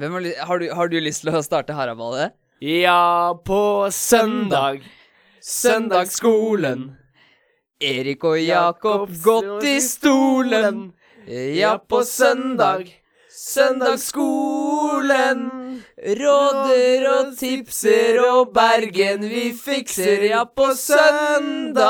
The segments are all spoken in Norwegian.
Har, har, du, har du lyst til å starte haraballet? Ja, på søndag. Søndagsskolen. Erik og Jakob gått i stolen. Ja, på søndag. Søndagsskolen. Råder og tipser og Bergen vi fikser, ja, på søndag.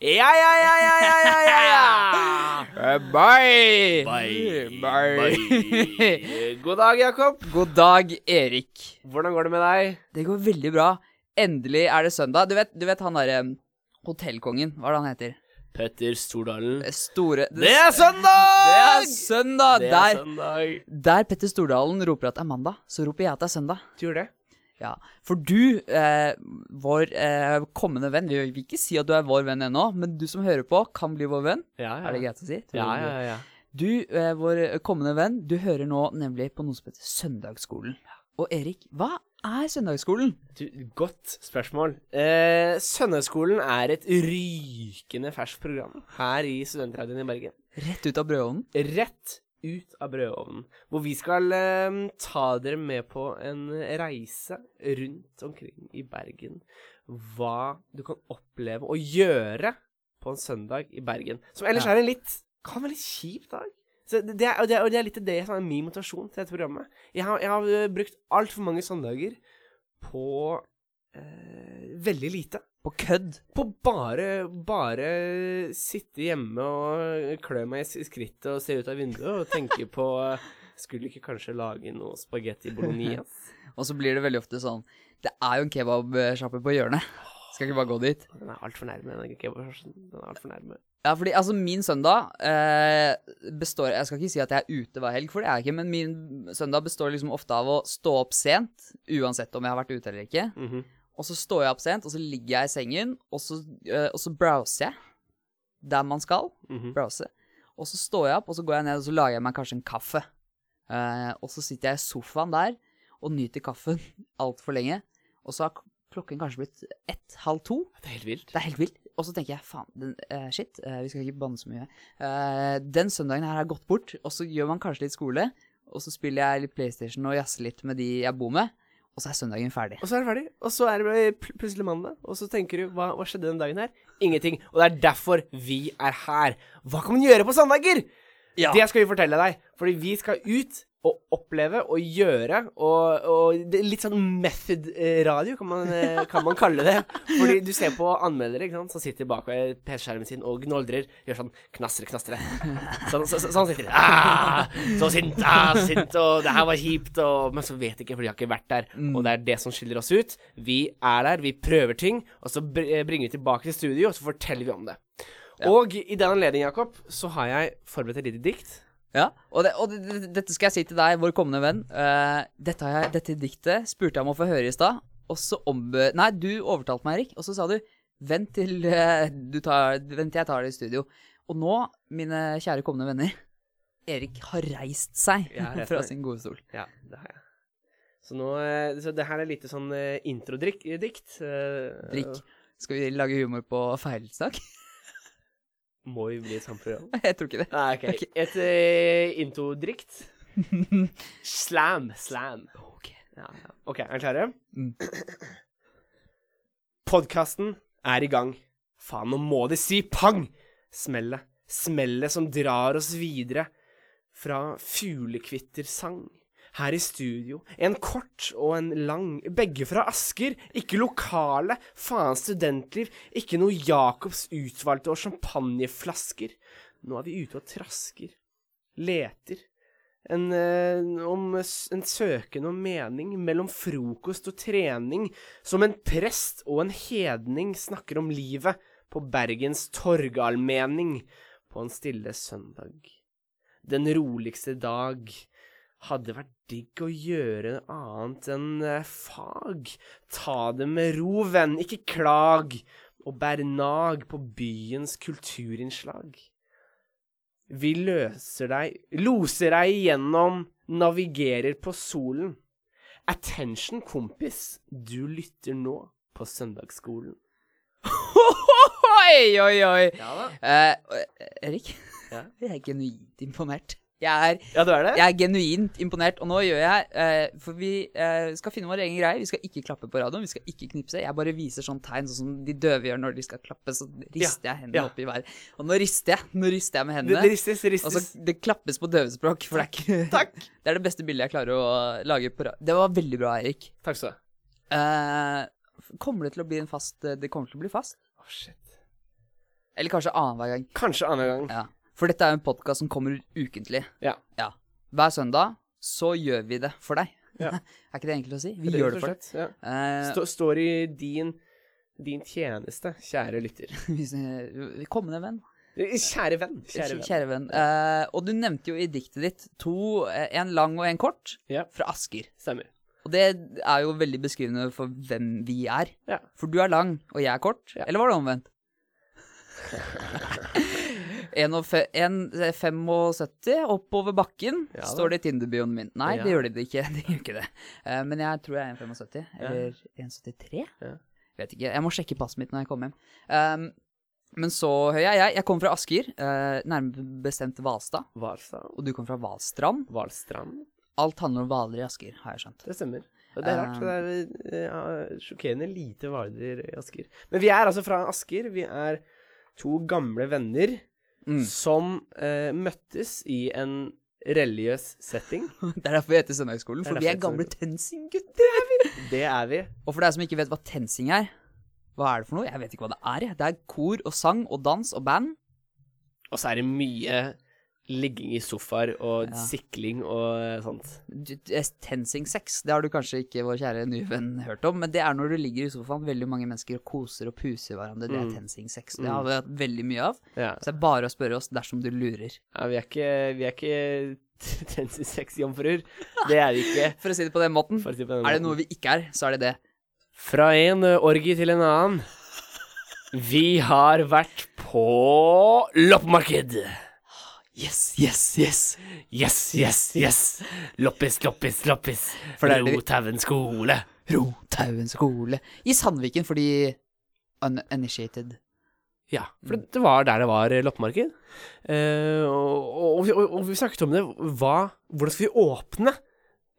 Ja, ja, ja, ja, ja, ja, ja. Bye. Bye. Bye. God dag, Jakob. God dag, Erik. Hvordan går det med deg? Det går veldig bra. Endelig er det søndag. Du vet, du vet han derre hotellkongen, hva er det han heter? Petter Stordalen. Store Det er søndag! Det er søndag! Det er Der, søndag. der Petter Stordalen roper at det er mandag, så roper jeg at det er søndag. Du gjør det? Ja, For du, eh, vår eh, kommende venn Vi vil ikke si at du er vår venn ennå, men du som hører på, kan bli vår venn. Ja, ja. Er det greit å si? Ja, ja, ja. Du, eh, vår kommende venn, du hører nå nemlig på noe som heter Søndagsskolen. Og Erik, hva er Søndagsskolen? Du, godt spørsmål. Eh, Søndagsskolen er et rykende ferskt program her i Studentradioen i Bergen. Rett ut av brødovnen? Rett ut av brødovnen. Hvor vi skal eh, ta dere med på en reise rundt omkring i Bergen. Hva du kan oppleve og gjøre på en søndag i Bergen. Som ellers Ja. er en litt Kan være litt kjip dag. Så det, det, er, det, er, det er litt det som er min motivasjon til dette programmet. Jeg har, jeg har eh, brukt altfor mange søndager på eh, veldig lite. På kødd? På bare, bare sitte hjemme og klø meg i skrittet og se ut av vinduet og tenke på Skulle ikke kanskje lage noe spagetti bolognese? Og så blir det veldig ofte sånn Det er jo en kebabsjappe på hjørnet. Skal ikke bare gå dit? Den er altfor nærme. Den kebabsjappen. Den er altfor nærme. Ja, fordi altså min søndag eh, består Jeg skal ikke si at jeg er ute hver helg, for det er jeg ikke, men min søndag består liksom ofte av å stå opp sent, uansett om jeg har vært ute eller ikke. Mhm. Og så står jeg opp sent, og så ligger jeg i sengen, og så, eh, og så browser jeg der man skal. Mhm. Browse. Og så står jeg opp, og så går jeg ned og så lager jeg meg kanskje en kaffe. Uh, og så sitter jeg i sofaen der og nyter kaffen altfor lenge. Og så har klokken kanskje blitt ett, halv to. Det er helt vilt. Det er helt vilt. Og så tenker jeg faen, den, eh, shit, uh, vi skal ikke banne så mye. Den søndagen her har gått bort, og så gjør man kanskje litt skole. Og så spiller jeg litt PlayStation og jazzer litt med de jeg bor med. Og så er søndagen ferdig. Og så er det ferdig. Og så er det plutselig mandag. Og så tenker du hva, hva skjedde den dagen her? Ingenting. Og det er derfor vi er her. Hva kan man gjøre på søndager? Ja. Det skal vi fortelle deg. Fordi vi skal ut og oppleve og gjøre og, og det er Litt sånn method-radio, kan, man, eh, kan man kalle det. Fordi du ser på anmeldere ikke sant, som sitter bak ved PC-skjermen sin og gnoldrer. Gjør sånn knastre, knastre. Sånn, så, så, sånn sitter de. Ah, så sint, ah, så sint, og det her var kjipt, og Men så vet de ikke, for de har ikke vært der. Og det er det som skiller oss ut. Vi er der, vi prøver ting, og så eh, bringer vi tilbake til studio, og så forteller vi om det. Og i den anledning, Jakob, så har jeg forberedt et lite dikt. Ja, og, det, og det, det, dette skal jeg si til deg, vår kommende venn. Uh, dette, har jeg, dette diktet spurte jeg om å få høre i stad, og så om... Nei, du overtalte meg, Erik, og så sa du vent til, uh, du tar, vent til jeg tar det i studio. Og nå, mine kjære kommende venner, Erik har reist seg ja, fra sin gode stol. Ja, det har jeg. Så nå eh, Så det her er lite sånn introdrikk. Dikt. Drikk. Skal vi lage humor på feilsnakk? Må vi bli et sånt program? jeg tror ikke det. Nei, ok. Et uh, intodrikt. Slam. Slam. Ok. Ja, ja. OK, er dere klare? Mm. Podkasten er i gang. Faen, nå må det si pang! Smellet. Smellet som drar oss videre fra fuglekvittersang. Her i studio. En kort og en lang. Begge fra Asker. Ikke lokale. Faen studentliv. Ikke noe Jacobs utvalgte og champagneflasker. Nå er vi ute og trasker. Leter. En, eh, om, en søken om mening mellom frokost og trening. Som en prest og en hedning snakker om livet på Bergens torgallmenning på en stille søndag. Den roligste dag hadde vært digg å gjøre annet enn eh, fag. Ta det med ro, venn, ikke klag, og bær nag på byens kulturinnslag. Vi løser deg, loser deg igjennom, navigerer på solen. Attention, kompis, du lytter nå på søndagsskolen. Oi, oi, oi. Ja da. Eh, Erik, Ja? jeg er genuint imponert. Jeg er, Ja, du er det? jeg er genuint imponert, og nå gjør jeg eh, For vi eh, skal finne vår egen greie. Vi skal ikke klappe på radioen, vi skal ikke knipse. Jeg bare viser sånn tegn, sånn som de døve gjør når de skal klappe. Så rister jeg hendene ja. opp i været. Og nå rister jeg. Nå rister jeg med hendene. det ristes, ristes. Og så det klappes på døvespråk, for det er ikke Takk. Det er det beste bildet jeg klarer å lage på radio. Det var veldig bra, Erik. Takk skal du ha. Eh, kommer det til å bli en fast Det kommer til å bli fast? Oh, shit. Eller kanskje annenhver gang. Kanskje annenhver gang. Ja. For dette er jo en podkast som kommer ukentlig. Ja. Hver søndag så gjør vi det for deg. Ja. er ikke det enkelt å si? Vi det gjør det for deg. Ja. Eh, Stå, står i din, din tjeneste, kjære lytter. hvis, eh, kommende venn. Kjære venn. Kjære Kjære venn. venn. Eh, og du nevnte jo i diktet ditt to, en lang og en kort, Ja. fra Asker. Stemmer. Og det er jo veldig beskrivende for hvem vi er. Ja. For du er lang, og jeg er kort. Ja. Eller var det omvendt? En og fe- en- eh, 75 oppover bakken, Ja står det i Tinder-bioen min. Nei, det gjør det ikke. De gjør ikke det. Uh, men jeg tror jeg er 1,75. Ja. Eller 1,73? Ja. Vet ikke. Jeg må sjekke passet mitt når jeg kommer hjem. Um, men så hører jeg Jeg, jeg kommer fra Asker, uh, nærmere bestemt Hvalstad. Hvalstad. Og du kommer fra Hvalstrand. Hvalstrand. Alt handler om hvaler i Asker, har jeg skjønt. Det stemmer. Og det er rart. Um, Det er ja, sjokkerende lite hvaler i Asker. Men vi er altså fra Asker. Vi er to gamle venner Mm. som eh, møttes i en religiøs setting. Det er derfor vi heter Søndagskolen, for er vi er gamle TenSing-gutter. Det er vi. Og for deg som ikke vet hva TenSing er, hva er det for noe? Jeg vet ikke hva det er. Det er kor og sang og dans og band. Og så er det mye ligging i sofaer og Ja. sikling og eh, sånt. TenSing sex, det har du kanskje ikke vår kjære nye venn hørt om, men det er når du ligger i sofaen, veldig mange mennesker koser og puser hverandre. Det er Mm. TenSing sex. Det har vi hatt veldig mye av. Ja. Så det er bare å spørre oss dersom du lurer. ja vi er ikke, vi er ikke tensisex-jomfruer. Det er vi ikke. For å si det på den måten, si det på den er det noe vi ikke er, så er det det. Fra en orgi til en annen. Vi har vært på loppemarked. Yes, yes, yes. Yes, yes, yes. Loppis, loppis, loppis. For det er det Rothaugen skole. Rothaugen skole. I Sandviken fordi uninitiated. Ja, for det, var der det var eh, loppemarked. Eh, og, og, vi- og, og vi snakket om det. Hva, hvordan skal vi åpne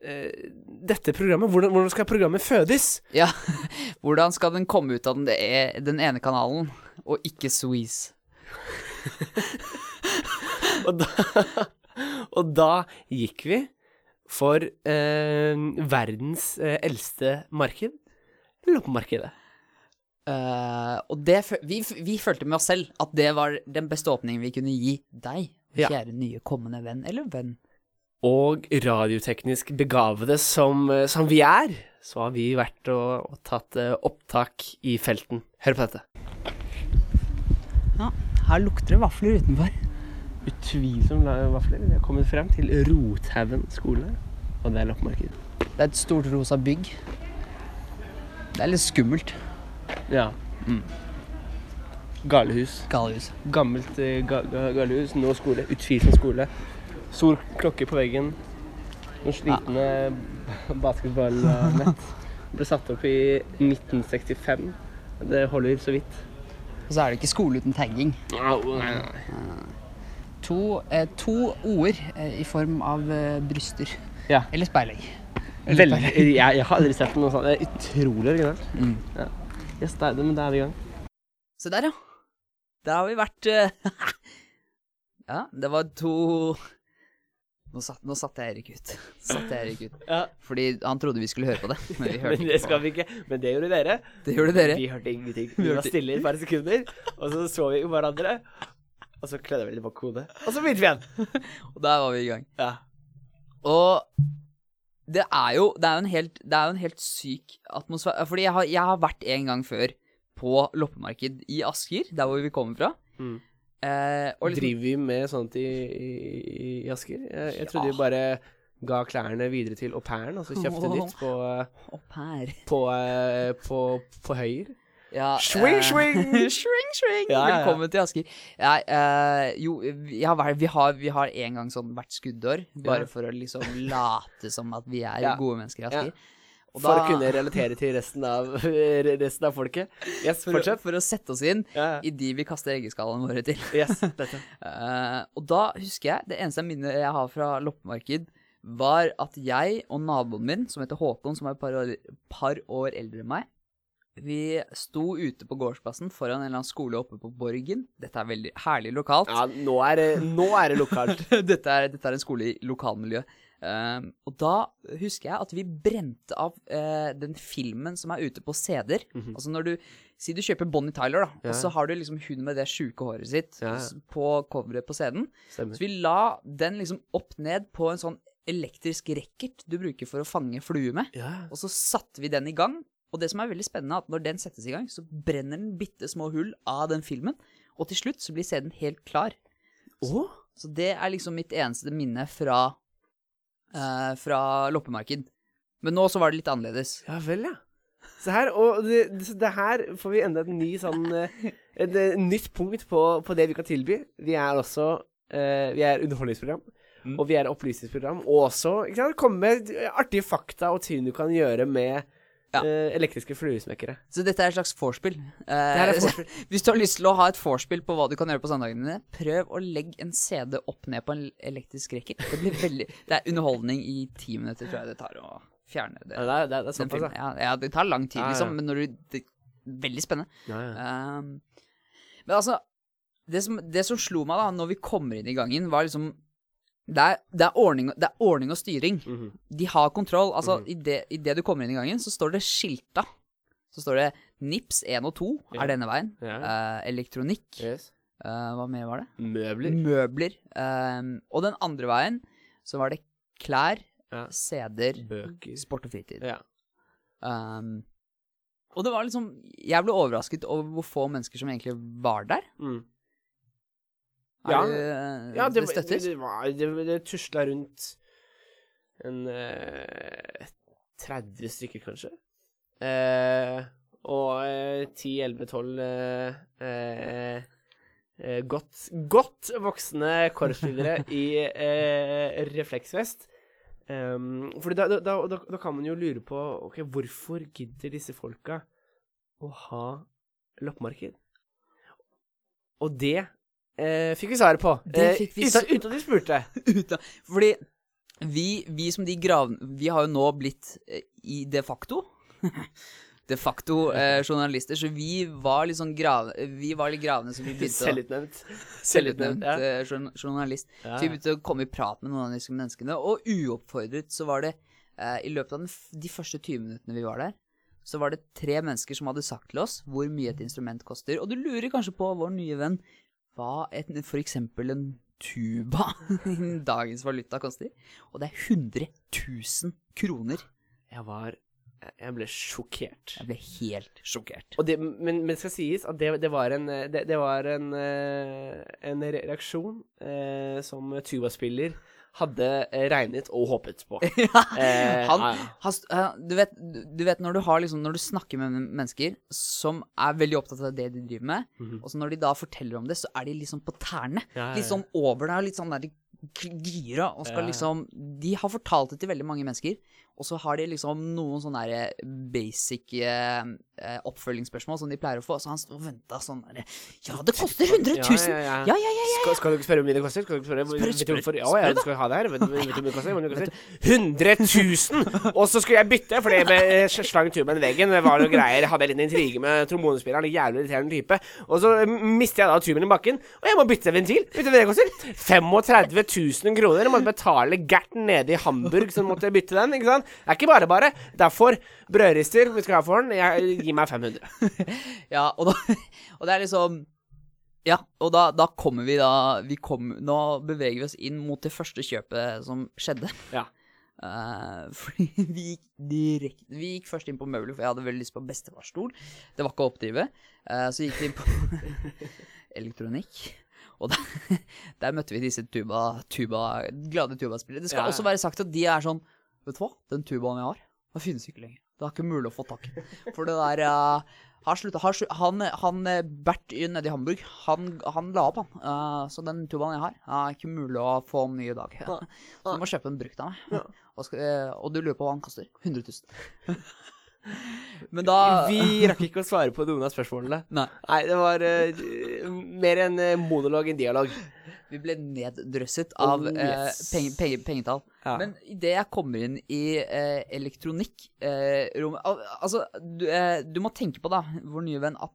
eh, dette programmet? Hvordan, hvordan skal programmet fødes? Ja, hvordan skal den komme ut av den, e- den ene kanalen, og ikke Sweeze? Og da, og da gikk vi for eh, verdens eh, eldste marked, loppemarkedet. Eh, og det, vi, vi følte med oss selv at det var den beste åpningen vi kunne gi deg, Ja. kjære nye kommende venn, eller venn. Og radioteknisk begavede som, eh, som vi er, så har vi vært og, og tatt eh, opptak i felten. Hør på dette. Ja, her lukter det vafler utenfor. Utvilsomt vafler. Vi har kommet frem til Rothaugen skole, og det er loppemarked. Det er et stort rosa bygg. Det er litt skummelt. Ja. Mm. Galehus. Galehus. Gammelt eh, ga, ga, galehus, nå skole. Utvilsomt skole. Stor klokke på veggen. Noen slitne basketballnett. Ble satt opp i 1965. Det holder så vidt. Og så er det ikke skole uten tagging. Au, nei, nei. To, eh, to ord eh, i form av eh, bryster. Ja. Eller speilegg. Veldig, jeg, jeg har aldri sett noe sånt. Det er utrolig originalt. Mm. Yes, da, men da er vi i gang. Se der, ja. Der har vi vært uh, Ja, det var to Nå, satt, nå satte jeg Erik ut. Satte jeg Erik ut. Ja, Fordi han trodde vi skulle høre på det. Men vi hørte men det skal vi ikke. Men det gjorde dere. Det gjorde dere. Vi hørte ingenting. Vi Vi var stille i et par sekunder, og så så vi hverandre. Og så kledde vi litt bak hodet. Og så begynte vi igjen. Og der var vi i gang. Ja. Og det er jo Det er jo en helt, det er jo en helt syk atmosfære. Fordi jeg har, jeg har vært en gang før på loppemarked i Asker, der hvor vi kommer fra. Mm. Eh, og liksom, Driver vi med sånt i, i, i Asker? Jeg, jeg trodde Ja. vi bare ga klærne videre til au pairen, og så kjøpte nytt på, au pair. på, på, på, på Høyre. Ja, Swing, eh, swing! swing, swing! Ja, ja. Velkommen til Asker. Eh, jo, vi har, vi, har, vi har en gang sånn hvert skuddår, bare for å liksom late som at vi er gode mennesker i Ja. Asker. Og For å kunne relatere til resten av, resten av folket. Yes, for, å, for å sette oss inn i de vi kaster eggeskallene våre til. yes, dette. Uh, og da husker jeg, det eneste minnet jeg har fra loppemarked, var at jeg og naboen min, som heter Håkon, som er et par år, par år eldre enn meg, vi sto ute på gårdsplassen foran en eller annen skole oppe på Borgen. Dette er veldig herlig lokalt. Ja, nå er det, nå er det lokalt. dette, er, dette er en skole i lokalmiljø. Um, og da husker jeg at vi brente av uh, den filmen som er ute på CD-er. Altså når du Si du kjøper Bonnie Tyler, da. Ja. og så har du liksom hun med det sjuke håret sitt Ja. på coveret på CD-en. Så vi la den liksom opp ned på en sånn elektrisk racket du bruker for å fange fluer med. Ja. Og så satte vi den i gang. Og det som er veldig spennende, er at når den settes i gang, så brenner den bitte små hull av den filmen. Og til slutt så blir CD-en helt klar. Oh. Så det er liksom mitt eneste minne fra, uh, fra loppemarked. Men nå så var det litt annerledes. Ja vel, ja. Se her, og det, det, her får vi enda et ny sånn eh, Et eh, nytt punkt på, på det vi kan tilby. Vi er også uh, Vi er underholdningsprogram. Mm. Og vi er opplysningsprogram. Og også ikke sant, komme med artige fakta og ting du kan gjøre med Ja. eh, elektriske fluesmekkere. Så dette er et slags vorspiel. Eh. Hvis du har lyst til å ha et vorspiel på hva du kan gjøre på søndagene dine, prøv å legge en CD opp ned på en elektrisk reker. Det veldig Det er underholdning i ti minutter, tror jeg det tar å fjerne det. Ja, det, er, det, er, det er ja. Ja, det tar lang tid, liksom, men når du det, Veldig spennende. Ja, ja. Um, men altså det som, det som slo meg da når vi kommer inn i gangen, var liksom Det er, det er, ordning, det er ordning og styring. Mhm. De har kontroll. Altså, i det Idet du kommer inn i gangen, så står det skilta. Så står det NIPS 1 og 2 Ja. er denne veien. Ja. Uh, elektronikk. Yes. Uh, hva mer var det? Møbler. Møbler. Uh, og den andre veien så var det klær, Ja. CD-er, Bøker. sport og fritid. Ja. Um, og det var liksom Jeg ble overrasket over hvor få mennesker som egentlig var der. Mm. Ja. det, Ja, det, det støtter? det, det, det, det tusla rundt en eh, 30 stykker, kanskje. Eh, og eh, 10-11-12 eh, godt, godt voksne korpsspillere i eh, refleksvest. Um, da, da, da, da, da kan man jo lure på Ok, hvorfor gidder disse folka å ha loppemarked? Og det eh, fikk vi svaret på. Det eh, vi uten, uten at de spurte. Uten- Fordi vi, vi som de grav... Vi har jo nå blitt eh, i de facto De facto eh, journalister, så vi var litt sånn grav... Vi var litt gravende, så vi begynte å Selvutnevnt. Selvutnevnt ja. eh, journalist. Ja, Så vi begynte å komme i prat med noen av disse menneskene, og uoppfordret så var det eh, I løpet av den, de første 20 minuttene vi var der, så var det tre mennesker som hadde sagt til oss hvor mye et instrument koster. Og du lurer kanskje på, vår nye venn, hva et, for eksempel en tuba i dagens valuta koster. Og det er 100 000 kroner. Jeg var Jeg ble sjokkert. Jeg ble helt sjokkert. Og det, men, men det skal sies at det, det var en, det, det var en, eh, en reaksjon eh, som tubaspiller hadde eh, regnet og håpet på. Eh, Han, ja, ja. han eh, du, vet, du vet når du har liksom Når du snakker med mennesker som er veldig opptatt av det de driver med, Mhm. og så når de da forteller om det, så er de liksom på tærne. Ja, ja, sånn over deg, litt sånn der gira, og skal liksom De har fortalt det til veldig mange mennesker, og så har de liksom noen sånne der basic eh, eh, oppfølgingsspørsmål som de pleier å få, så han sto og venta sånn derre Ja, det koster 100 000! Ja, ja, ja. Ja, ja. Skal, skal du ikke spørre om mye det koster? Skal du ikke spørre, Spør- spør, spør- Ja, ja, du skal ha det her. Vet, du- hvor mye det koster? Det koster? 100 000! Og så skulle jeg bytte, fordi jeg slang slang tuben i veggen. Det var noe greier. Jeg hadde en liten intrige med trombonespilleren. en Jævlig irriterende type. Og så mister jeg da tuben i bakken, og jeg må bytte ventil. Vet du hva det koster? 35 000 kroner. Jeg måtte betale Gert nede i Hamburg, så måtte jeg bytte den. Ikke sant? Det er ikke bare bare. Derfor, brødrister vi skal ha for den. Jeg, gi meg 500. Ja, og, da, og det er liksom Ja, og da, da kommer vi da vi kom, Nå beveger vi oss inn mot det første kjøpet som skjedde. Ja. Uh, fordi vi gikk direkte Vi gikk først inn på møbler, for jeg hadde veldig lyst på bestefarstol. Det var ikke å oppdrive. Uh, så gikk vi inn på elektronikk. Og der, der møtte vi disse tuba, tuba, glade tubaspillere. Det skal Ja, også være sagt at de er sånn Vet du hva, den tubaen jeg har, den finnes ikke lenger. Det er ikke mulig å få tak i. For det der uh, Har slutta. Har slu- han, han eh, Bert nede i Hamburg, han, han la opp, han. Uh, så den turbanen jeg har, er ikke mulig å få den ny i dag. Så du må kjøpe en brukt av meg. Og, skal, uh, og du lurer på hva han koster? 100 000. Men da Vi rakk ikke å svare på noen av spørsmålene. Nei. Nei, det var eh, mer en eh, monolog enn dialog. Vi ble neddrøsset av Oh, eh, yes. penge, penge, pengetall. Ja. Men idet jeg kommer inn i eh, elektronikkrommet al Altså, du, eh, du må tenke på, da, vår nye venn, at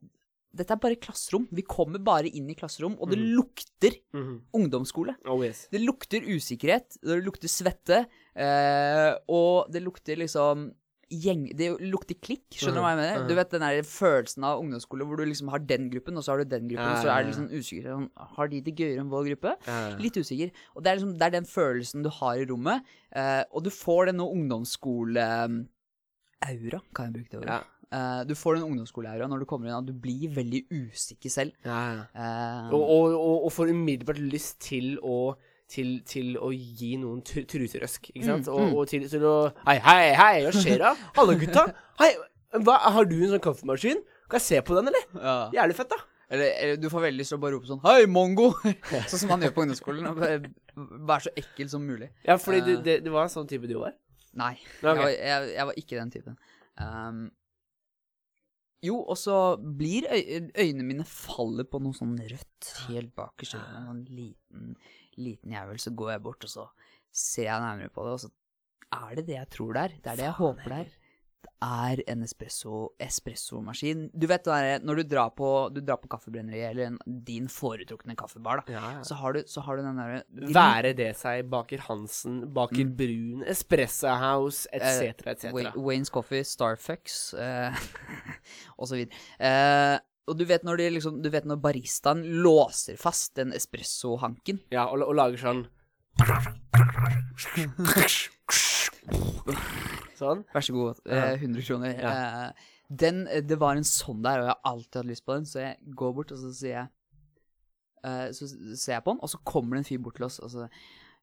dette er bare klasserom. Vi kommer bare inn i klasserom, og det lukter Mhm. ungdomsskole. Oh yes. Det lukter usikkerhet, det lukter svette, eh, og det lukter liksom gjeng... Det lukter klikk, skjønner du hva jeg mener? Mhm. Du vet den der følelsen av ungdomsskole hvor du liksom har den gruppen, og så har du den gruppen, og så er det liksom usikker. Sånn, har de det gøyere enn vår gruppe? Litt usikker. Og det er, liksom, det er den følelsen du har i rommet, eh, og du får den ungdomsskole-aura, kan jeg bruke det ordet. Ja. Uh, du får den ungdomsskoleaura når du kommer inn, og du blir veldig usikker selv. Ja, ja. Uh, og, og, og får umiddelbart lyst til å til, til å gi noen tr truserøsk, ikke sant? Mm, og, og til, til å Hei, hei, hei, hva skjer da? Hallo, gutta. Hei, hva, har du en sånn kaffemaskin? Kan jeg se på den, eller? ja. Jævlig fett, da. Eller, eller du får veldig lyst til å bare rope sånn Hei, mongo! sånn som man gjør på ungdomsskolen. og bare Være så ekkel som mulig. Ja, fordi det, Eh. det, det var en sånn type du var. Nei, Okay. jeg, var, jeg, jeg var ikke den typen. Um, jo, og så blir øy, øynene mine faller på noe sånn rødt helt bakerst. i En sånn liten, liten jævel. Så går jeg bort, og så ser jeg nærmere på det, og så er det det jeg tror det er. Det er det jeg håper det er. Det er en espresso, espressomaskin. Du vet det der, når du drar på, du drar på kaffebrenneriet, eller en, din foretrukne kaffebar, da, Ja, ja. så har du, så har du den derre Være det seg Baker Hansen, Baker Mm. Brun, Espresso House, etc., etc. Waynes Coffee, Starfucks eh, og så videre. Eh, og du vet når de liksom Du vet når baristaen låser fast den espressohanken Ja, og, og lager sånn Sånn. Vær så god, eh, 100 kroner. Eh, den, det var en sånn der, og jeg har alltid hatt lyst på den, så jeg går bort, og så sier jeg eh, Så ser jeg på den, og så kommer det en fyr bort til oss, og så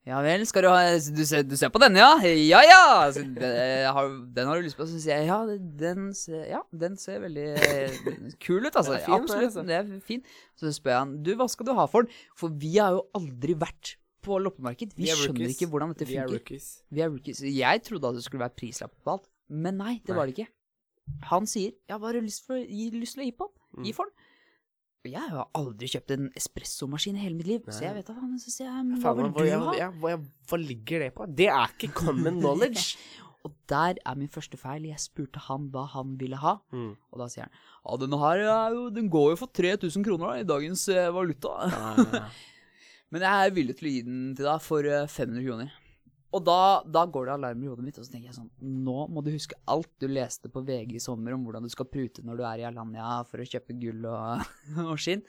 ja vel, skal du ha Du ser, du ser på denne, ja? Ja ja! Så, det, har, den har du lyst på? Så sier jeg ja, den ser, ja, den ser veldig eh, kul ut, altså. Er fin, Absolutt. altså. Det er fin. Så spør jeg han du, hva skal du ha for den? For vi har jo aldri vært på loppemarked. Vi, Vi er skjønner ikke hvordan dette Vi er funker. rookies. Vi er rookies. Jeg trodde at det skulle være prislapp på alt, men nei, det Nei. var det ikke. Han sier ja, hva har du lyst, for, lyst til å gi på den? Mm. Gi for den. Jeg har aldri kjøpt en espressomaskin i hele mitt liv, så jeg vet da faen. Så sier jeg, hva vil du jeg, ha? Jeg, hva, hva ligger det på? Det er ikke common knowledge. Og der er min første feil. Jeg spurte han hva han ville ha, Mm. og da sier han ja, denne her er jo, den går jo for 3000 kroner da, i dagens eh, valuta. Men jeg er villig til å gi den til deg for eh, 500 kroner. Og da, da går det alarm i hodet mitt, og så tenker jeg sånn Nå må du huske alt du leste på VG i sommer om hvordan du skal prute når du er i Alanya for å kjøpe gull og, og skinn.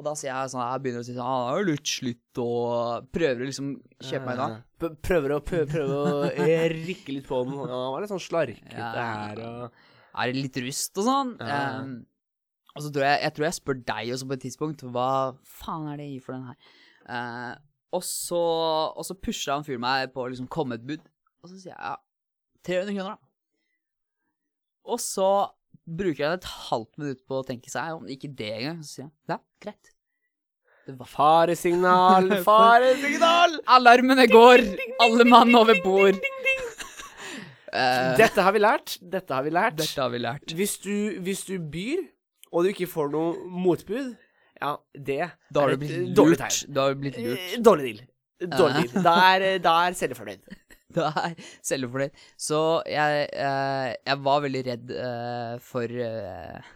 Og da sier jeg sånn Jeg begynner å si sånn Han er jo litt slutt', og prøver å liksom kjøpe meg unna. P- Prøver å, prøver, prøver å rikke litt på den. Ja, Han var litt sånn slarkete Ja. her og Er det litt rust og sånn? Ja. Um, og så tror jeg Jeg tror jeg spør deg også på et tidspunkt Hva faen er det gir for den her? Eh, og så Og så pusher han fyren meg på å liksom komme et bud. Og så sier jeg ja, 300 kroner, da. Og så bruker han et halvt minutt på å tenke seg om ikke det engang. Så sier han ja, greit. Det var Faresignal, faresignal! Alarmene går! Alle mann over bord. Dette har vi lært. Dette har vi lært. dette har vi lært. Hvis du, hvis du byr, og du ikke får noe motbud, ja, det Da har du blitt lurt. Da har du blitt lurt. Dårlig deal. Dårlig deal. Da er, da er selvfornøyd. Da er selvfornøyd. Så jeg, eh, jeg var veldig redd eh, for eh,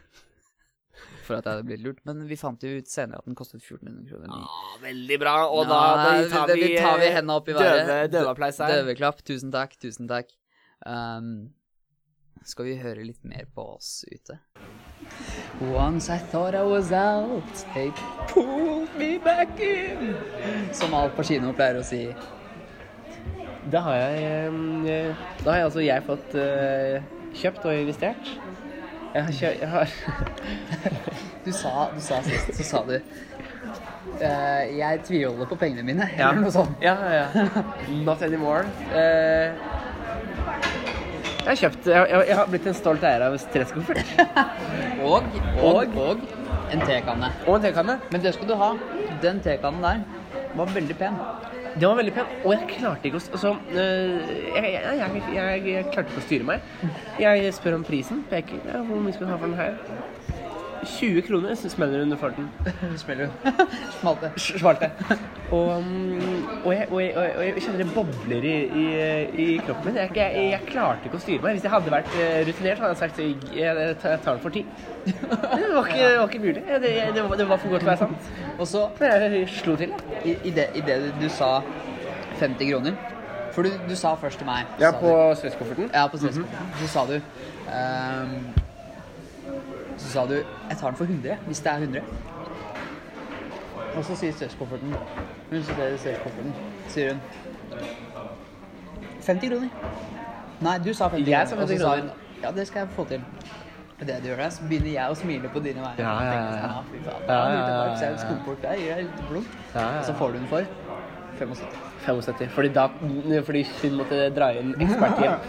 For at jeg hadde blitt lurt. Men vi fant jo ut senere at den kostet 1400 kroner. Ja, veldig bra. Og da, da tar vi- vi, vi tar vi eh, hendene opp i døve, været. døveapplaus her. Døveklapp. Tusen takk, tusen takk. Um, skal vi høre litt mer på oss ute? Once I thought I was out, they pulled me back in. Som alt på kino pleier å si. Da har jeg eh, Da har jeg altså jeg fått eh, kjøpt og investert. Jeg har, jeg har Du sa, du sa sist, så sa du eh, Jeg tviholder på pengene mine, Ja. eller noe sånt. Ja, ja, ja. Not anymore. Jeg har kjøpt Jeg, jeg, jeg har blitt en stolt eier av stresskoffert. Og, og, og en tekanne. Og en tekanne. Men det skal du ha. Den tekannen der var veldig pen. Den var veldig pen, og jeg klarte ikke å altså, øh, jeg, jeg klarte ikke å styre meg. Jeg spør om prisen. Peker. Ja, hvor mye skal du ha for den her? 20 kroner, så smeller under farten. Smeller du? Smalte. Smalte. Og, mm, og, jeg, og, jeg, og jeg kjenner det bobler i, i, i kroppen min. Jeg, jeg, jeg klarte ikke å styre meg. Hvis jeg hadde vært eh, rutinert, hadde jeg sagt jeg, jeg tar den for ti. Det var ikke, det var ikke mulig. Det, det, var, det var for godt til å være sant. Og så, Men jeg slo til. i, i, det, i det du sa 50 kroner For du, du sa først til meg Ja, på stresskofferten. ja, på stresskofferten. Så sa du ehm, Så sa du 'Jeg tar den for 100, hvis det er 100'. Og så sier stresskofferten Hun studerer stresskofferten, sier hun 50 kroner. Nei, du sa 50 Jeg sa kroner. og så 50 sa hun ja, det skal jeg få til. Det du gjør der, så begynner jeg å smile på dine vegne. Ja, ja, ja. Og tenker sånn, fy faen, Ja, ja, ja, ja, ja, ja. skogport der, gir deg litt blunk. Ja, ja, Og så får du den for 75. 75. Fordi, da, fordi hun måtte dra inn eksperthjelp.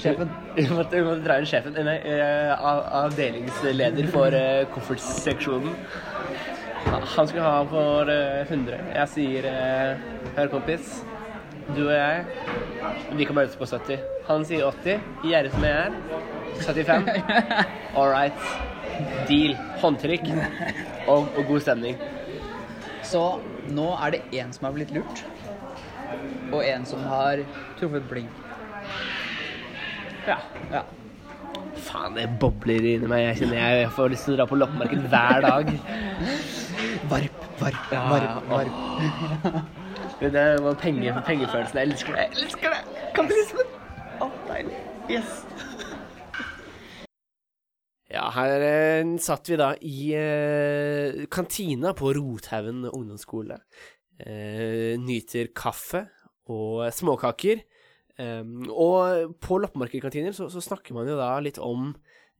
Sjefen. Vi måtte, hun måtte dra inn sjefen, nei, eh, av- avdelingsleder for eh, koffertseksjonen. Han skulle ha for eh, 100. Jeg sier eh, Hør, kompis. Du og jeg, vi kan møtes på 70. Han sier 80. Gjerrig som jeg er. 75. All right. Deal. Håndtrykk. Og, og god stemning. Så nå er det én som har blitt lurt, og én som har truffet blink. Ja. Ja. Faen, det bobler inni meg. Jeg kjenner jeg får lyst til å dra på loppemarked hver dag. Varp, varp, Ja, varp, varp. Det der var penge, pengefølelsen. Jeg elsker det. Jeg elsker det! Kapitalismen! Å, deilig. Yes. Ja, her eh, satt vi da i eh, kantina på Rothaugen ungdomsskole. Eh, nyter kaffe og småkaker. Um, og på loppemarkedkantiner så, så snakker man jo da litt om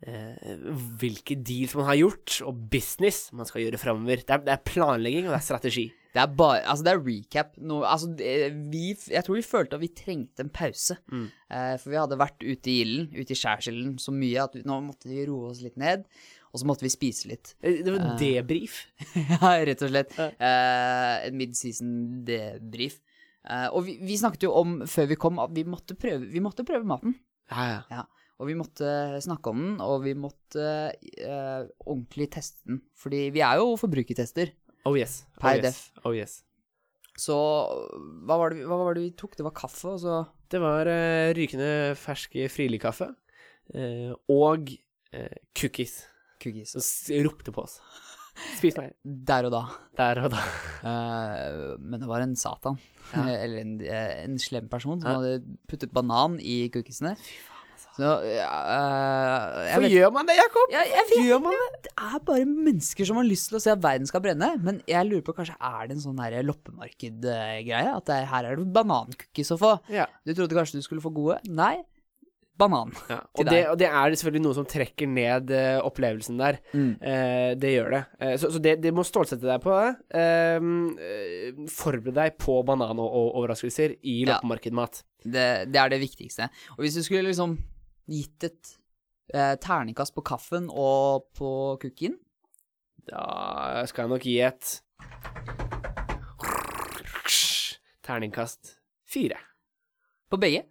eh, hvilke deals man har gjort, og business man skal gjøre framover. Det, det er planlegging, og det er strategi. Det er bare Altså, det er recap. No, altså, vi Jeg tror vi følte at vi trengte en pause. Mm. Eh, for vi hadde vært ute i ilden, ute i skjærsilden, så mye at vi, nå måtte vi roe oss litt ned. Og så måtte vi spise litt. Eh, Det var debrief. ja, rett og slett. Ja. Eh, en midseason debrief. Eh, og vi, vi snakket jo om før vi kom at vi måtte prøve, vi måtte prøve maten. Ja, ja. Ja. Og vi måtte snakke om den, og vi måtte uh, ordentlig teste den. Fordi vi er jo forbrukertester. Oh yes. Oh Per yes. def. Oh yes. Så hva var, det, hva var det vi tok? Det var kaffe, og så Det var uh, rykende fersk Frili-kaffe eh, og uh, cookies cookies. som ropte på oss. Spis meg. Der og da. Der og da. Uh, men det var en satan. Ja. Eller en, eh, en slem person som Ja. hadde puttet banan i cookiesene. Så uh, eh, jeg Hvorfor vet- gjør man det, Jakob? Ja, Gjør man det? Det er bare mennesker som har lyst til å se at verden skal brenne. Men jeg lurer på, kanskje er det en sånn loppemarked-greie? At det er, her er det banancookies å få. Ja. Du trodde kanskje du skulle få gode? Nei. Banan. ja. Til Og, det, deg. og det er selvfølgelig noe som trekker ned uh, opplevelsen der. Mm. Uh, det gjør det. Uh, så så det, det må stålsette deg på det. Forbered deg på banan- og, og overraskelser i Ja. loppemarkedmat. Det, det er det viktigste. Og hvis du skulle liksom gitt et terningkast på kaffen og på cookien Da skal jeg nok gi et Terningkast fire. På begge.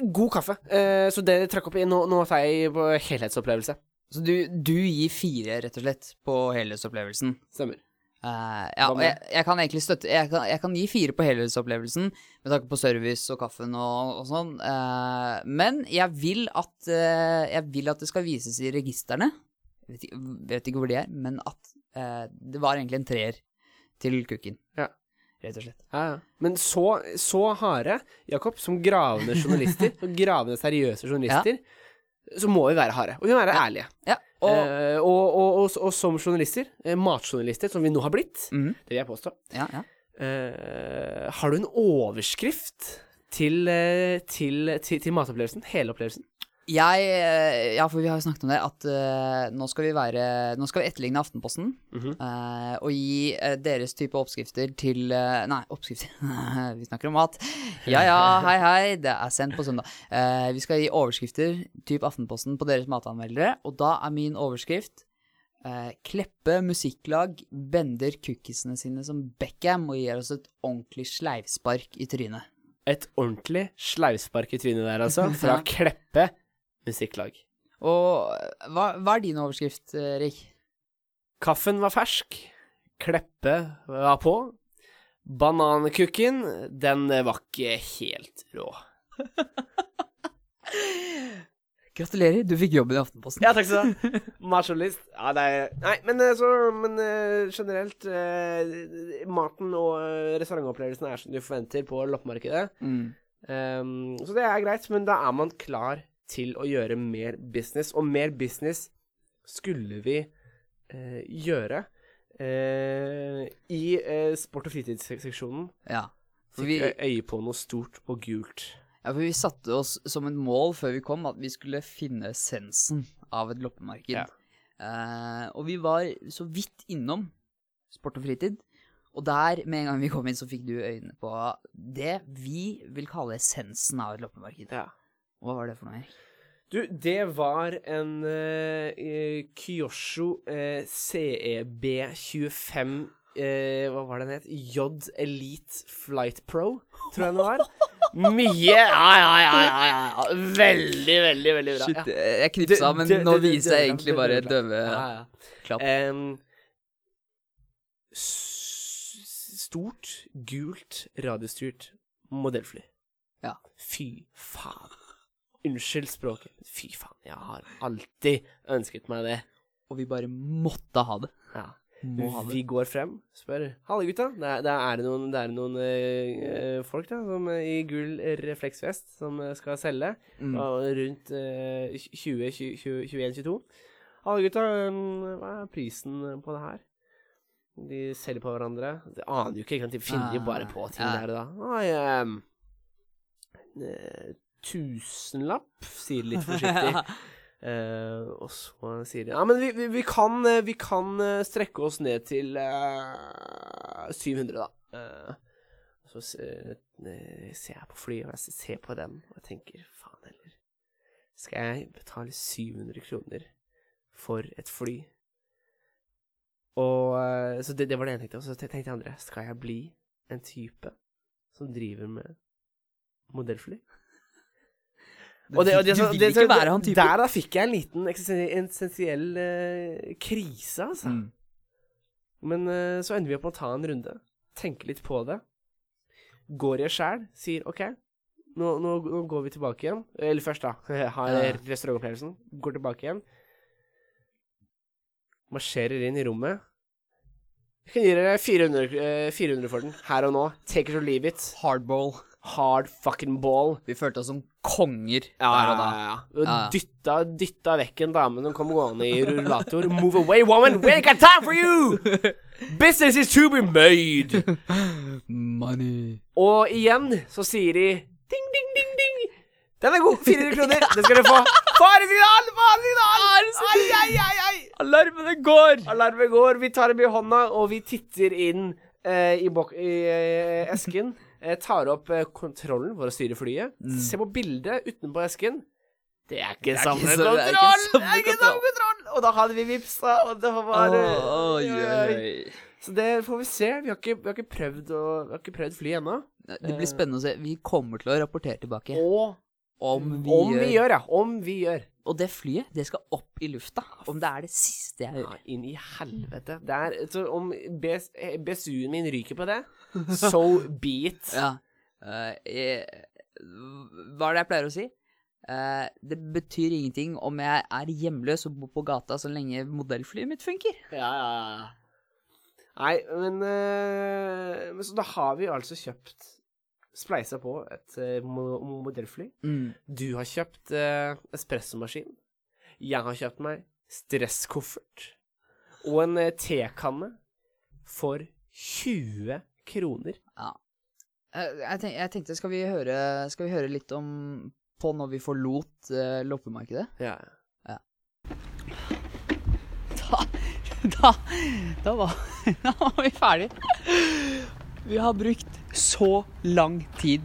God kaffe. Eh, så det trakk opp i Nå, nå tar jeg på helhetsopplevelse. Så du, du gir fire, rett og slett, på helhetsopplevelsen. Stemmer. Eh, ja, og jeg, jeg kan egentlig støtte jeg kan, jeg kan gi fire på helhetsopplevelsen, med tanke på service og kaffen og, og sånn. Eh, men jeg vil, at, eh, jeg vil at det skal vises i registrene. Jeg vet, ikke- vet ikke hvor de er, men at eh, det var egentlig en treer til kukken. Ja. Rett og slett. Ja, ja. Men så, så harde, Jakob, som gravende journalister, som gravende seriøse journalister, så må vi være harde. Og vi må være ærlige. Ja, og Eh, og, og, og, som journalister, eh, matjournalister, som vi nå har blitt, mm. det vil jeg påstå, ja, ja. eh, har du en overskrift til, eh, til, til, til matopplevelsen? Hele opplevelsen? Jeg eh, Ja, for vi har jo snakket om det, at uh, nå skal vi være Nå skal vi etterligne Aftenposten. Mm -hmm. uh, og gi uh, deres type oppskrifter til Nei, oppskrifter Vi snakker om mat. Ja ja, hei hei, det er sendt på søndag. Vi skal gi overskrifter type Aftenposten på deres matanmeldere, og da er min overskrift Kleppe musikklag bender cookiesene sine som Beckham og gir oss et ordentlig sleivspark i trynet. Et ordentlig sleivspark i trynet der, altså. Fra Kleppe musikklag. Og eh, hva, hva er din overskrift, Rik? Kaffen var fersk. Kleppe var på. Banankukken, den var ikke helt rå. Gratulerer, du fikk jobben i Aftenposten. Ja, takk skal du ha. Matjournalist. Ja, det er Nei, men eh, så Men eh, generelt eh, Maten og eh, restaurantopplevelsen er som du forventer på loppemarkedet. Mm. Um, så det er greit, men da er man klar til å gjøre mer business. Og mer business skulle vi eh, gjøre eh, i eh, sport- og fritidsseksjonen. Ja. Fikk vi, øye på noe stort og gult. ja, for vi satte oss som et mål før vi kom at vi skulle finne essensen av et loppemarked. Ja. Eh, og vi var så vidt innom sport og fritid. Og der, med en gang vi kom inn, så fikk du øynene på det vi vil kalle essensen av et loppemarked. Ja. Hva var det for noe? Erik? Du, det var en uh, Kyosho uh, CEB 25 uh, Hva var det den het? J Elite Flight Pro, tror jeg den var. Mye Ja, ja, ja, ja, ja. Veldig, veldig, veldig bra. Shit, jeg knipsa, men nå viser jeg egentlig bare døve klapp. Stort, gult, radiostyrt modellfly. Ja. Fy faen. Unnskyld språket. Fy faen, jeg har alltid ønsket meg det. Og vi bare måtte ha det. Ja. Må ha det. Vi går frem, spør Halla, gutta. Det er, det er noen, det er noen eh, folk da, som, eh, i gul refleksvest som skal selge. Mm. Rundt uh, 20-21-22. Halla, gutta. um, Hva er prisen på det her? De selger på hverandre. Det aner jo ikke? De finner jo bare på ting Ah, ja. der og da. Nei, um, eh, tusenlapp, sier de litt forsiktig. Eh, og så sier de Ja, men vi, vi, vi kan, eh, vi kan eh, strekke oss ned til eh, 700, da. Eh, så ser jeg på flyet, og jeg ser på dem, og jeg tenker faen heller. Skal jeg betale 700 kroner for et fly? Og Så det, det var det ene jeg tenkte. Og så tenkte jeg andre Skal jeg bli en type som driver med modellfly? Og det, og det, du vil det, ikke være han typen. Der da fikk jeg en liten essensiell eksistensiell, eh, krise, altså. Mm. Men uh, så ender vi opp med å ta en runde, tenke litt på det. Går i sjæl, sier OK, nå, nå, nå går vi tilbake igjen. Eller først, da. Har restaurantopplevelsen. Går tilbake igjen. Marsjerer inn i rommet. Jeg kan gi dere 400, eh, 400 for den, her og nå. Take it or leave it. Hardball. Hard fucking ball. Vi følte oss som konger Ja, der og da. ja, ja. Ja. Dytta, dytta vekk en dame som kom gående i rullator. Move away, woman! We ain't got time for you! Business is to be made! Money. Og igjen så sier de ding, ding, ding, ding. Den er god! 400 kroner. Det skal du få. Faresignal! Faresignal! Ai, ai, ai, ai. Alarmene går! Alarmen går. Vi tar dem i hånda, og vi titter inn eh, i, bok i eh, esken. Eh, tar opp eh, kontrollen for å styre flyet. Se på bildet utenpå esken. Det er ikke samme kontroll! Det er ikke samme kontroll! Og da hadde vi vipsa, og det var bare oh, oi, oi. Så det får vi se. Vi har ikke, vi har ikke prøvd å Vi har ikke prøvd fly ennå. Det blir spennende å se. Vi kommer til å rapportere tilbake Og om vi, om gjør vi gjør, ja. Om vi gjør. Og det flyet, det skal opp i lufta. Om det er det siste jeg Ja, gjør. inn i helvete. Er, så om BS, eh, BSU-en min ryker på det, so be it. Ja. Uh, jeg, hva er det jeg pleier å si? Uh, det betyr ingenting om jeg er hjemløs og bor på gata så lenge modellflyet mitt funker. Ja, ja, ja. Nei, men, uh, men Så da har vi altså kjøpt Spleisa på et eh, mo modellfly. Du har kjøpt eh, espressomaskin. Jeg har kjøpt meg stresskoffert. Og en eh, tekanne for 20 kroner. Ja. Eh, Jeg, tenk, jeg tenkte, skal vi, høre, skal vi høre litt om på når vi forlot uh, loppemarkedet. Ja. Da, da, da, var, da var vi ferdig. Vi har brukt så lang tid.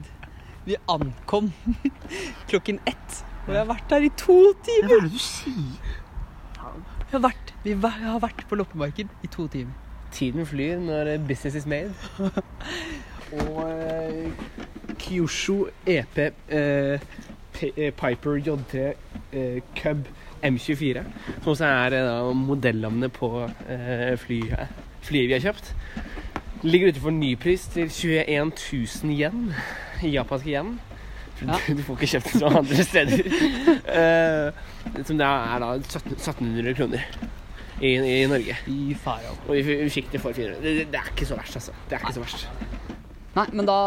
Vi ankom klokken ett, og vi har vært der i to timer. Hva er det du sier? Vi har vært, vi har vært på loppemarked i to timer. Tiden flyr når eh, business is made. Og eh, Kyosho EP eh, eh, Piper JT eh, Cub M24, som også er da modellnavnet på eh, flyet, flyet vi har kjøpt, ligger ute for nypris til 21 000 yen, japanske yen. Ja. Du får ikke kjøpt det noen andre steder. Eh, som da er da 17 1700 kroner i, i Norge. Og vi, vi fikk det for 400. Det, det er ikke så verst, altså. Det er ikke så verst. Nei, men da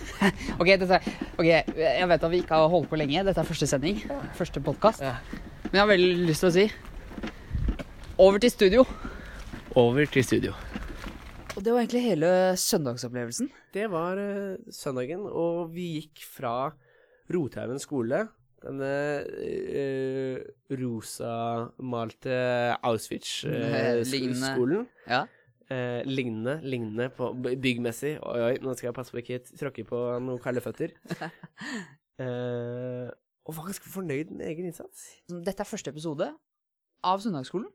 OK, dette, ok, jeg vet at vi ikke har holdt på lenge. Dette er første sending. Første podkast. Ja. Men jeg har veldig lyst til å si over til studio. Over til studio. Og det var egentlig hele søndagsopplevelsen. Det var eh, søndagen, og vi gikk fra Rothaugen skole, denne uh, rosamalte Auschwitz-skolen. Ja. Eh, lignende, lignende på byggmessig. Oi, oi, nå skal jeg passe på ikke tråkke på noen kalde føtter. Eh, og var ganske fornøyd med egen innsats. Dette er første episode av Søndagsskolen.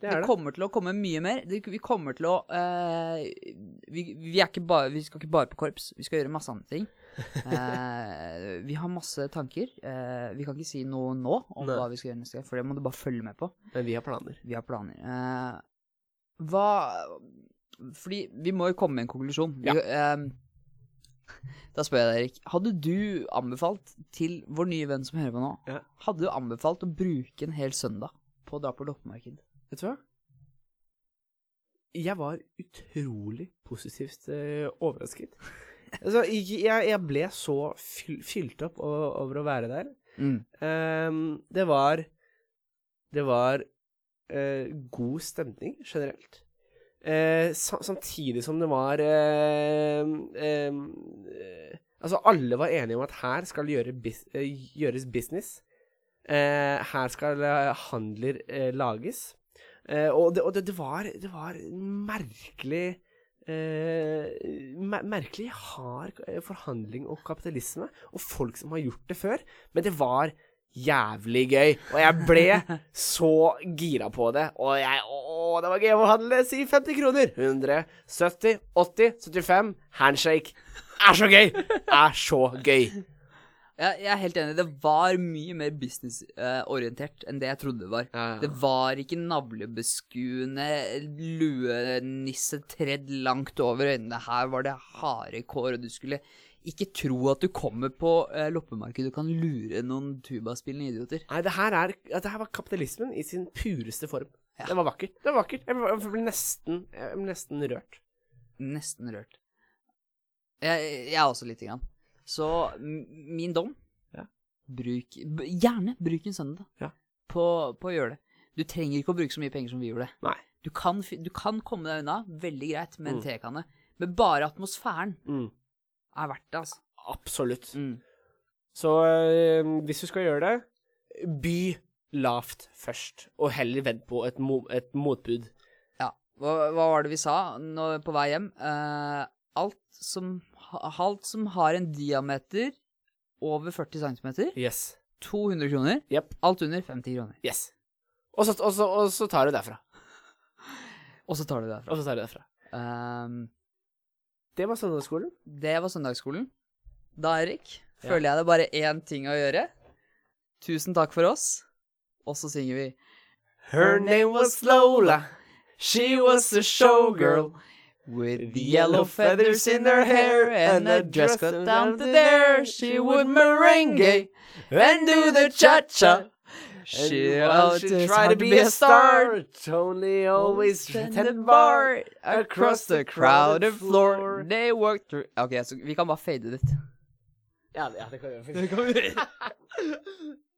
Det Det, det. kommer til å komme mye mer. Det, vi kommer til å uh, vi, vi, er ikke bare, vi skal ikke bare på korps, vi skal gjøre masse andre ting. Uh, vi har masse tanker. Uh, vi kan ikke si noe nå om Nei. hva vi skal gjøre neste gang, for det må du bare følge med på. Men vi har planer. Vi har planer. Hva Fordi vi må jo komme med en konklusjon. Vi, eh, da spør jeg deg, Erik. Hadde du anbefalt til vår nye venn som hører på nå, Ja. hadde du anbefalt å bruke en hel søndag på å dra på loppemarked? Vet du hva? Jeg var utrolig positivt eh, overrasket. Altså, jeg, jeg ble så fyl, fylt opp over å være der. Mm. Um, det var Det var uh, god stemning generelt. Uh, samtidig som det var uh, Altså, alle var enige om at her skal gjøre bis, gjøres business. Her skal handler lages. Eh, og det, og det, det, var, det var merkelig eh, mer merkelig hard forhandling og kapitalisme, og folk som har gjort det før. Men det var jævlig gøy, og jeg ble så gira på det. Og jeg Å, det var gøy å handle! Si 50 kroner! 100, 70, 80, 75. Handshake. Er så gøy! Er så gøy. Jeg, jeg er helt enig. Det var mye mer businessorientert enn det jeg trodde det var. Ja, ja. Det var ikke navlebeskuende luenisse tredd langt over øynene. Her var det harde kår, og du skulle ikke tro at du kommer på eh, loppemarkedet og kan lure noen tubaspillende idioter. Nei, det her, er, det her var kapitalismen i sin pureste form. Ja. Det var vakkert. Det var vakkert. Jeg ble, nesten, jeg ble nesten rørt. Nesten rørt. Jeg, jeg også lite grann. Så min dom Ja. bruk, Gjerne bruk en søndag Ja. på, på å gjøre det. Du trenger ikke å bruke så mye penger som vi gjorde. Nei. Du kan, du kan komme deg unna veldig greit med en Mm. tekanne, men bare atmosfæren Mm. er verdt det, altså. Absolutt. Mm. Så øh, hvis du skal gjøre det, by lavt først, og heller vent på et, mo et motbud. Ja. Hva, hva var det vi sa nå, på vei hjem? Uh, alt, som, ha- alt som har en diameter over 40 cm, Yes. 200 kroner. Yep. Alt under 50 kroner. Yes. Og så, og, så, og så tar du derfra. Og så tar du derfra. Og så tar du derfra. Um, Det var søndagsskolen. det var søndagsskolen. Da, Erik, Ja. føler jeg det er bare én ting å gjøre. Tusen takk for oss. Og så synger vi Her name was Lola. She was a showgirl. With yellow feathers in her hair and a dress cut down to there, she would merengue and do the cha-cha. She out well, try to be a star, Only always bar bar across the crowded floor. They walked through Ok, så vi kan bare fade det ut. Ja, ja, det kan vi gjøre.